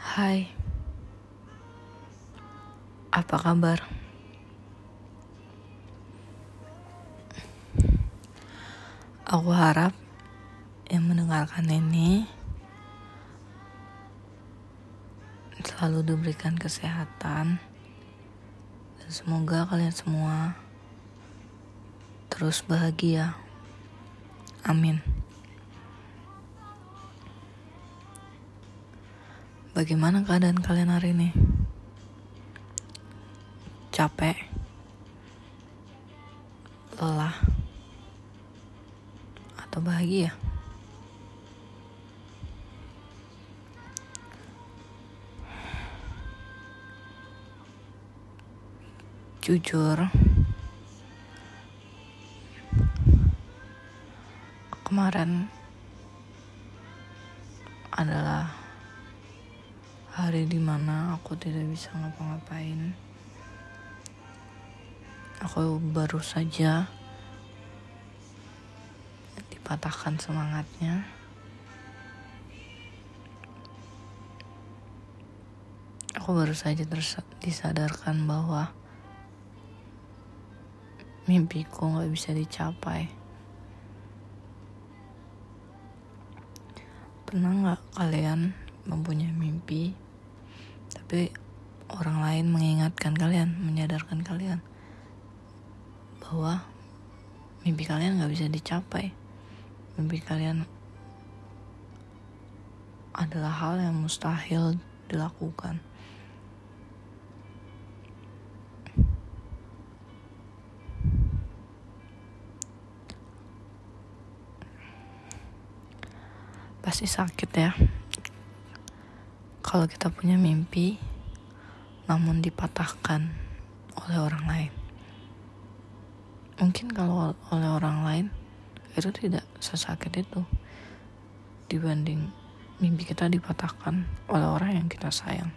Hai, apa kabar? Aku harap yang mendengarkan ini selalu diberikan kesehatan dan semoga kalian semua terus bahagia. Amin. Bagaimana keadaan kalian hari ini? Capek? Lelah? Atau bahagia? Jujur, kemarin hari di mana aku tidak bisa ngapa-ngapain. Aku baru saja dipatahkan semangatnya. Aku baru saja disadarkan bahwa mimpiku gak bisa dicapai. Pernah gak kalian mempunyai mimpi, tapi orang lain mengingatkan kalian, menyadarkan kalian bahwa mimpi kalian gak bisa dicapai. Mimpi kalian adalah hal yang mustahil dilakukan. pasti sakit ya kalau kita punya mimpi namun dipatahkan oleh orang lain. Mungkin kalau oleh orang lain itu tidak sesakit itu. Dibanding mimpi kita dipatahkan oleh orang yang kita sayang.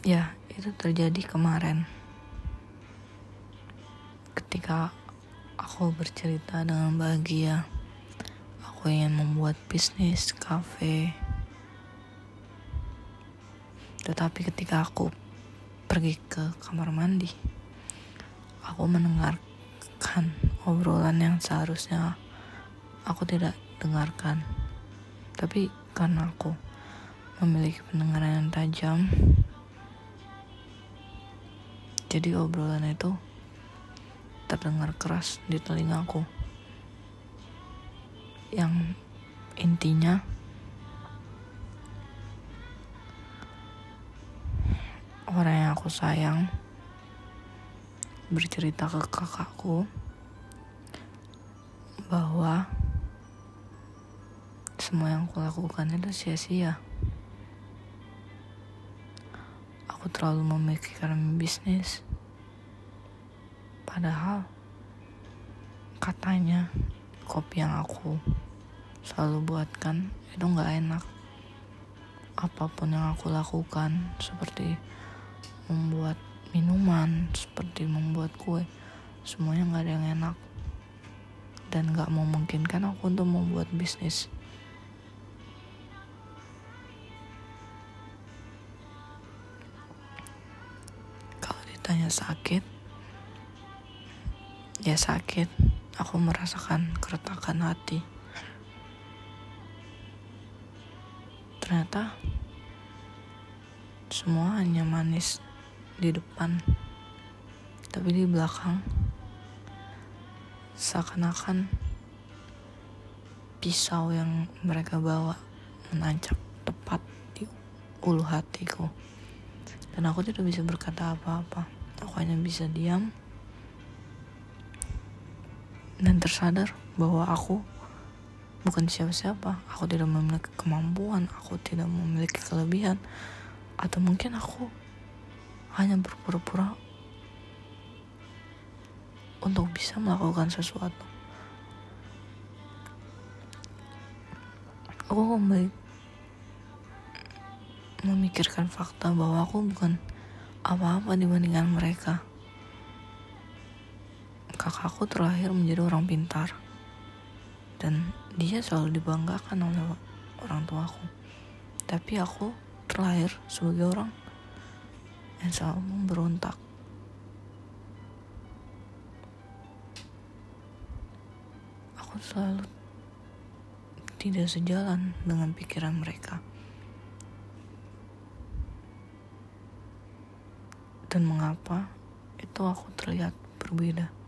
Ya itu terjadi kemarin. Ketika aku bercerita dengan bahagia. Aku ingin membuat bisnis kafe. Tetapi ketika aku pergi ke kamar mandi aku mendengarkan obrolan yang seharusnya aku tidak dengarkan. Tapi karena aku memiliki pendengaran yang tajam jadi obrolan itu terdengar keras di telingaku. Yang intinya orang yang aku sayang bercerita ke kakakku bahwa semua yang aku lakukan itu sia-sia. Aku terlalu memikirkan bisnis Padahal katanya kopi yang aku selalu buatkan itu nggak enak. Apa pun yang aku lakukan seperti membuat minuman, seperti membuat kue, semuanya nggak ada yang enak dan nggak memungkinkan aku untuk membuat bisnis. Kalau ditanya sakit, ya sakit. Aku merasakan keretakan hati. Ternyata semua hanya manis di depan tapi di belakang seakan-akan pisau yang mereka bawa menancap tepat di ulu hatiku. Dan aku tidak bisa berkata apa-apa. Aku hanya bisa diam dan tersadar bahwa aku bukan siapa-siapa. Aku tidak memiliki kemampuan, aku tidak memiliki kelebihan, atau mungkin aku hanya berpura-pura untuk bisa melakukan sesuatu. Aku kembali memikirkan fakta bahwa aku bukan apa-apa dibandingkan mereka kakakku terlahir menjadi orang pintar. Dan dia selalu dibanggakan oleh orang tuaku. Tapi aku terlahir sebagai orang yang selalu memberontak. Aku selalu tidak sejalan dengan pikiran mereka. Dan mengapa itu aku terlihat berbeda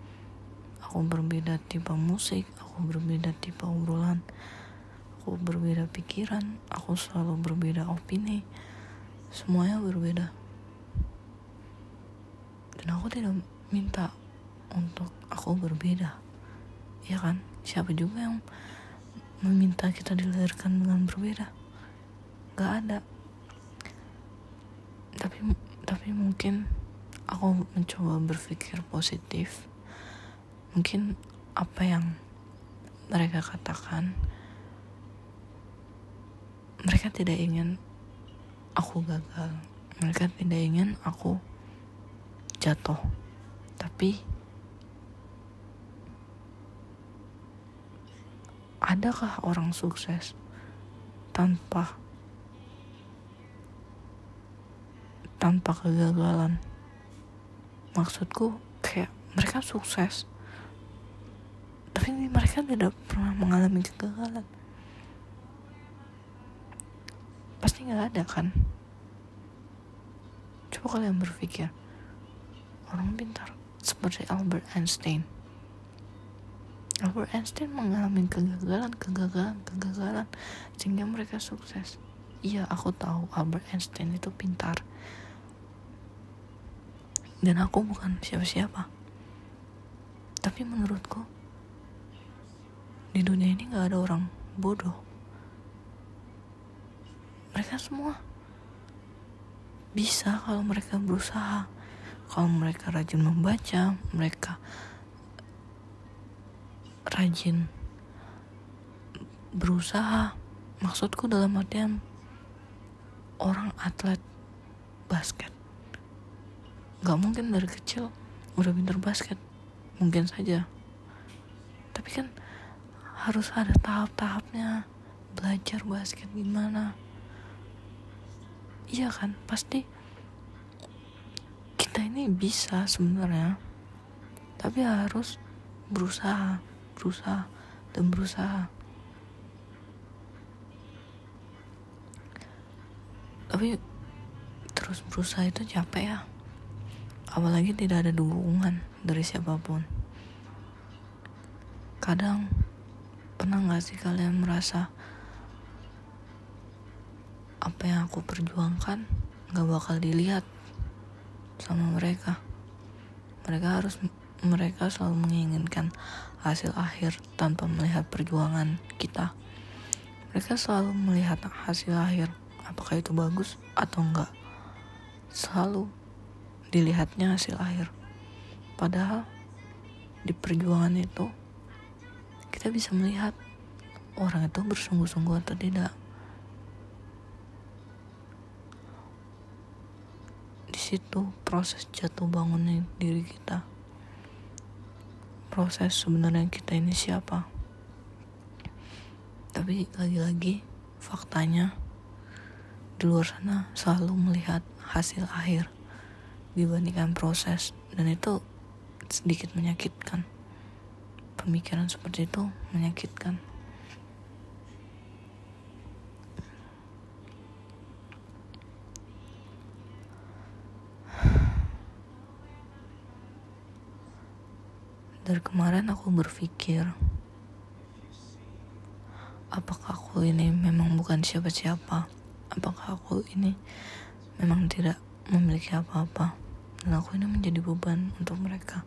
aku berbeda tipe musik aku berbeda tipe obrolan aku berbeda pikiran aku selalu berbeda opini semuanya berbeda. Dan aku tidak minta untuk aku berbeda ya kan? Siapa juga yang meminta kita dilahirkan dengan berbeda? Gak ada. Tapi tapi mungkin aku mencoba berpikir positif mungkin apa yang mereka katakan mereka tidak ingin aku gagal. Mereka tidak ingin aku jatuh. Tapi adakah orang sukses tanpa tanpa kegagalan? Maksudku kayak mereka sukses tapi mereka tidak pernah mengalami kegagalan. Pasti nggak ada kan? Coba kalian berpikir. Orang pintar seperti Albert Einstein. Albert Einstein mengalami kegagalan kegagalan kegagalan sehingga mereka sukses. Iya aku tahu Albert Einstein itu pintar. Dan aku bukan siapa-siapa. Tapi menurutku di dunia ini gak ada orang bodoh. Mereka semua bisa kalau mereka berusaha. Kalau mereka rajin membaca mereka rajin berusaha. Maksudku dalam artian orang atlet basket. Gak mungkin dari kecil udah pinter basket. Mungkin saja. Tapi kan harus ada tahap-tahapnya. Belajar basket gimana. Iya kan? Pasti kita ini bisa sebenarnya. Tapi harus berusaha berusaha dan berusaha. Tapi terus berusaha itu capek ya. Apalagi tidak ada dukungan dari siapa pun. Kadang Pernah gak sih kalian merasa apa yang aku perjuangkan gak bakal dilihat sama mereka? Mereka harus mereka selalu menginginkan hasil akhir tanpa melihat perjuangan kita. Mereka selalu melihat hasil akhir, apakah itu bagus atau enggak. Selalu dilihatnya hasil akhir. Padahal di perjuangan itu kita bisa melihat orang itu bersungguh-sungguh atau tidak. Di situ proses jatuh bangunnya diri kita. Proses sebenarnya kita ini siapa. Tapi lagi-lagi faktanya di luar sana selalu melihat hasil akhir dibandingkan proses dan itu sedikit menyakitkan pemikiran seperti itu menyakitkan. Dari kemarin aku berpikir, apakah aku ini memang bukan siapa-siapa? Apakah aku ini memang tidak memiliki apa-apa? Dan aku ini menjadi beban untuk mereka.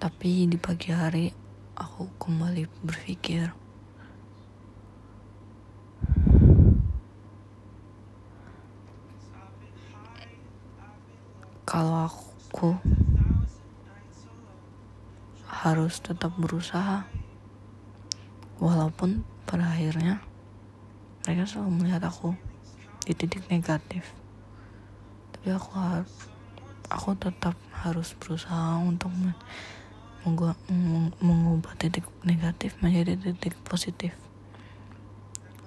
Tapi di pagi hari aku kembali berpikir. Kalau aku harus tetap berusaha walaupun pada akhirnya mereka selalu melihat aku di titik negatif. Tapi aku harus aku tetap harus berusaha untuk mengubah titik negatif menjadi titik positif.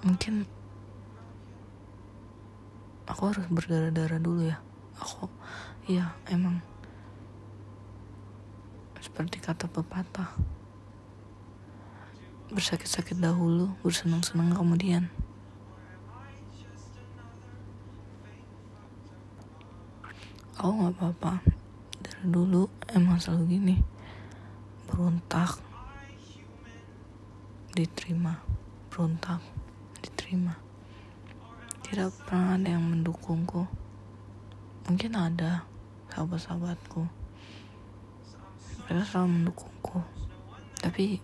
Mungkin aku harus berdarah-darah dulu ya. Aku iya emang seperti kata pepatah bersakit-sakit dahulu bersenang-senang kemudian. Aku nggak apa-apa. Dari dulu emang selalu gini berontak diterima berontak diterima. Tidak pernah ada yang mendukungku. Mungkin ada sahabat-sahabatku. Mereka selalu mendukungku. Tapi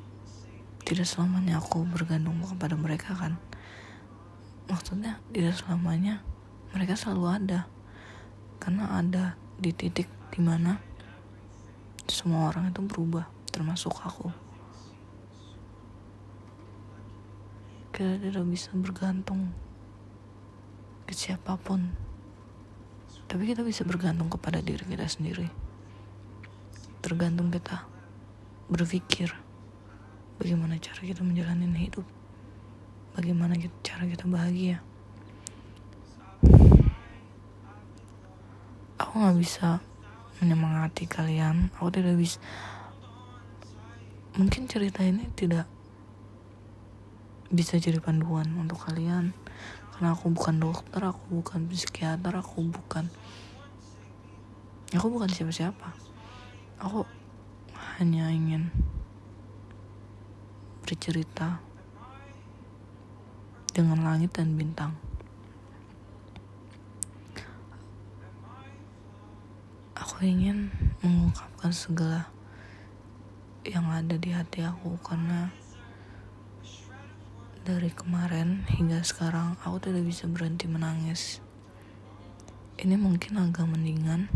tidak selamanya aku bergantung kepada mereka kan? Maksudnya tidak selamanya mereka selalu ada. Karena ada di titik di mana semua orang itu berubah termasuk aku. Kita tidak bisa bergantung ke siapa pun. Tapi kita bisa bergantung kepada diri kita sendiri. Tergantung kita berpikir bagaimana cara kita menjalani hidup. Bagaimana cara kita bahagia. Aku nggak bisa menyemangati kalian. Aku tidak bisa mungkin cerita ini tidak bisa jadi panduan untuk kalian. Karena aku bukan dokter aku bukan psikiater aku bukan aku bukan siapa-siapa. Aku hanya ingin bercerita dengan langit dan bintang. Aku ingin mengungkapkan segala yang ada di hati aku karena dari kemarin hingga sekarang aku tidak bisa berhenti menangis. Ini mungkin agak mendingan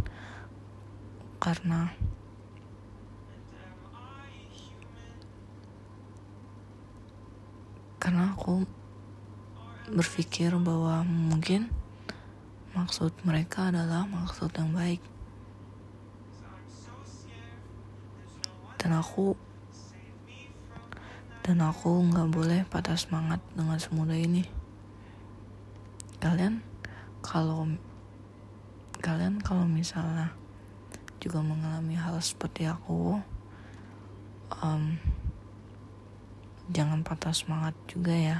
karena karena aku berpikir bahwa mungkin maksud mereka adalah maksud yang baik. Dan aku dan aku nggak boleh patah semangat dengan semudah ini. Kalian kalau kalian kalau misalnya juga mengalami hal seperti aku um, jangan patah semangat juga ya.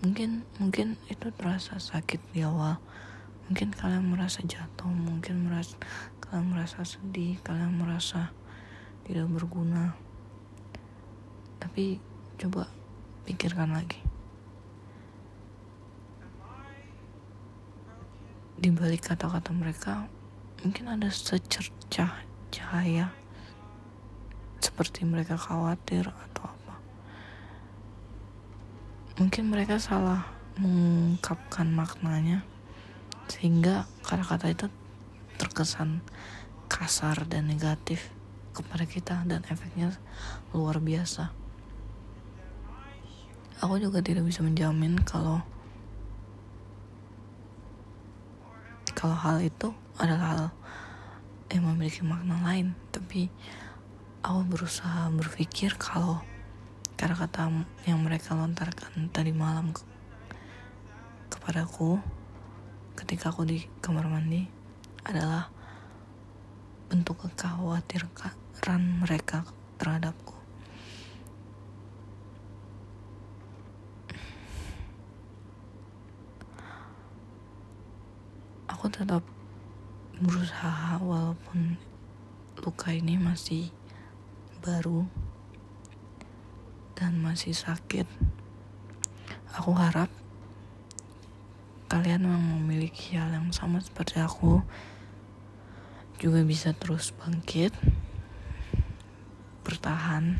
Mungkin mungkin itu terasa sakit di awal. Mungkin kalian merasa jatuh mungkin merasa kalian merasa sedih kalian merasa tidak berguna. Tapi coba pikirkan lagi. Di balik kata-kata mereka mungkin ada secercah cahaya seperti mereka khawatir atau apa. Mungkin mereka salah mengungkapkan maknanya sehingga kata-kata itu terkesan kasar dan negatif kepada kita dan efeknya luar biasa. Aku juga tidak bisa menjamin kalau kalau hal itu adalah hal yang memiliki makna lain. Tapi aku berusaha berpikir kalau kata-kata yang mereka lontarkan tadi malam ke kepadaku ketika aku di kamar mandi adalah bentuk kekhawatiran mereka terhadapku. Aku tetap berusaha walaupun luka ini masih baru dan masih sakit. Aku harap kalian yang memiliki hal yang sama seperti aku juga bisa terus bangkit bertahan.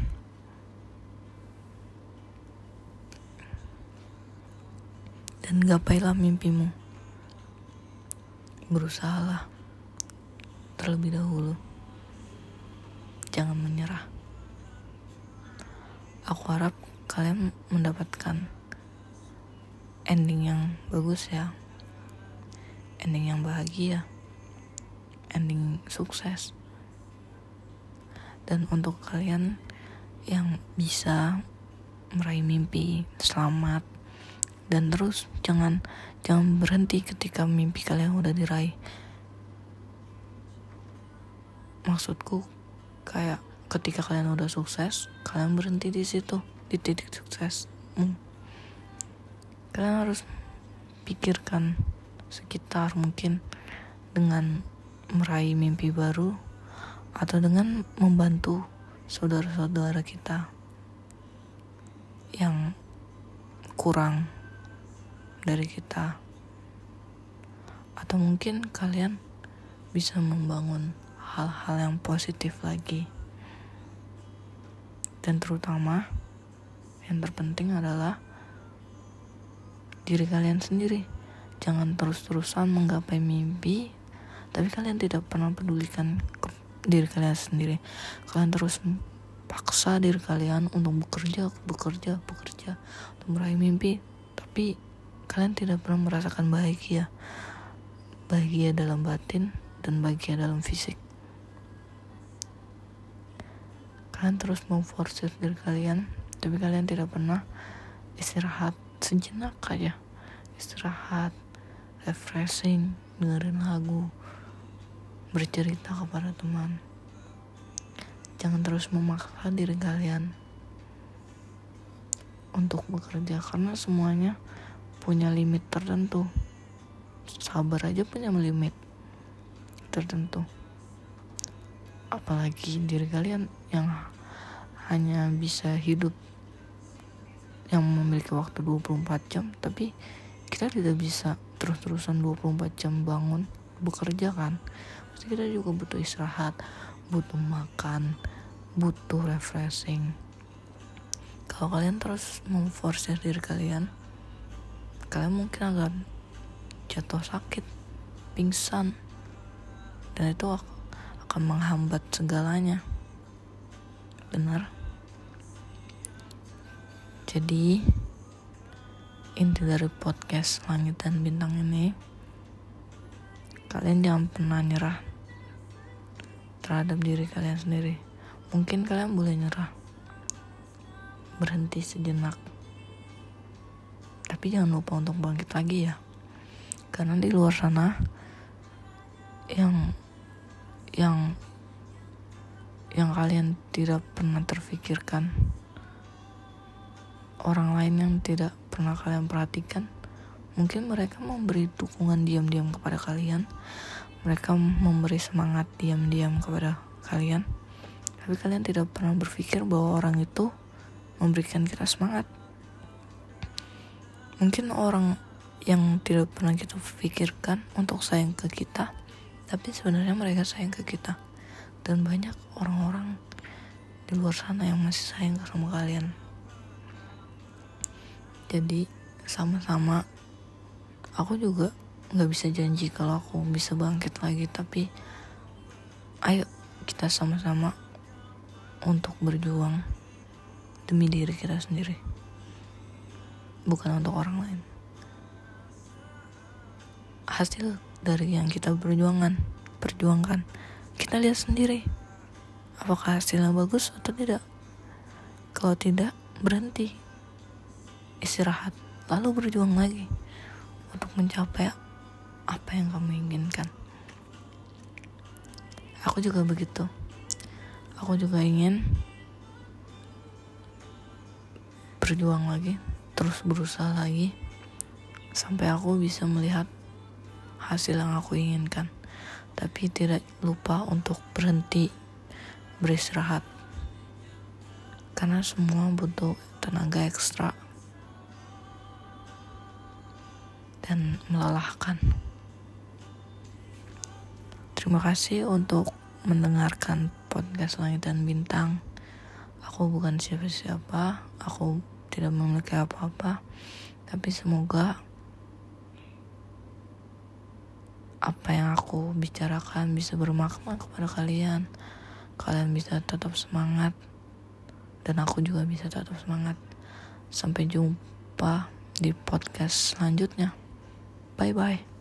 Dan gapailah mimpimu. Berusahalah terlebih dahulu. Jangan menyerah. Aku harap kalian mendapatkan ending yang bagus ya. Ending yang bahagia. Ending sukses dan untuk kalian yang bisa meraih mimpi selamat dan terus jangan jangan berhenti ketika mimpi kalian udah diraih maksudku kayak ketika kalian udah sukses kalian berhenti di situ di titik sukses hmm. kalian harus pikirkan sekitar mungkin dengan meraih mimpi baru atau dengan membantu saudara-saudara kita yang kurang dari kita atau mungkin kalian bisa membangun hal-hal yang positif lagi dan terutama yang terpenting adalah diri kalian sendiri. Jangan terus-terusan menggapai mimpi, tapi kalian tidak pernah pedulikan diri kalian sendiri. Kalian terus paksa diri kalian untuk bekerja, bekerja, bekerja untuk meraih mimpi, tapi kalian tidak pernah merasakan bahagia. Bahagia dalam batin dan bahagia dalam fisik. kalian terus memforsir diri kalian tapi kalian tidak pernah istirahat sejenak aja istirahat refreshing dengerin lagu bercerita kepada teman. Jangan terus memaksa diri kalian untuk bekerja karena semuanya punya limit tertentu. Sabar aja punya limit tertentu. Apalagi diri kalian yang hanya bisa hidup yang memiliki waktu 24 jam tapi kita tidak bisa terus-terusan 24 jam bangun bekerja kan pasti kita juga butuh istirahat butuh makan butuh refreshing. Kalau kalian terus memforce diri kalian kalian mungkin akan jatuh sakit pingsan. Dan itu akan menghambat segalanya. Benar? Jadi inti dari podcast langit dan bintang ini kalian jangan pernah nyerah terhadap diri kalian sendiri. Mungkin kalian boleh nyerah. Berhenti sejenak. Tapi jangan lupa untuk bangkit lagi ya. Karena di luar sana yang yang yang kalian tidak pernah terfikirkan orang lain yang tidak pernah kalian perhatikan mungkin mereka memberi dukungan diam-diam kepada kalian mereka memberi semangat diam-diam kepada kalian. Tapi kalian tidak pernah berpikir bahwa orang itu memberikan kita semangat. Mungkin orang yang tidak pernah kita pikirkan untuk sayang ke kita tapi sebenarnya mereka sayang ke kita. Dan banyak orang-orang di luar sana yang masih sayang sama kalian. Jadi sama-sama aku juga nggak bisa janji kalau aku bisa bangkit lagi tapi ayo kita sama-sama untuk berjuang demi diri kita sendiri bukan untuk orang lain. Hasil dari yang kita perjuangan perjuangkan kita lihat sendiri apakah hasilnya bagus atau tidak. Kalau tidak berhenti istirahat, lalu berjuang lagi untuk mencapai apa yang kamu inginkan. Aku juga begitu. Aku juga ingin berjuang lagi, terus berusaha lagi sampai aku bisa melihat hasil yang aku inginkan. Tapi tidak lupa untuk berhenti beristirahat. Karena semua butuh tenaga ekstra dan melelahkan. Terima kasih untuk mendengarkan podcast Langit dan Bintang. Aku bukan siapa-siapa, aku tidak memiliki apa-apa, tapi semoga apa yang aku bicarakan bisa bermakna kepada kalian. Kalian bisa tetap semangat, dan aku juga bisa tetap semangat. Sampai jumpa di podcast selanjutnya. Bye bye.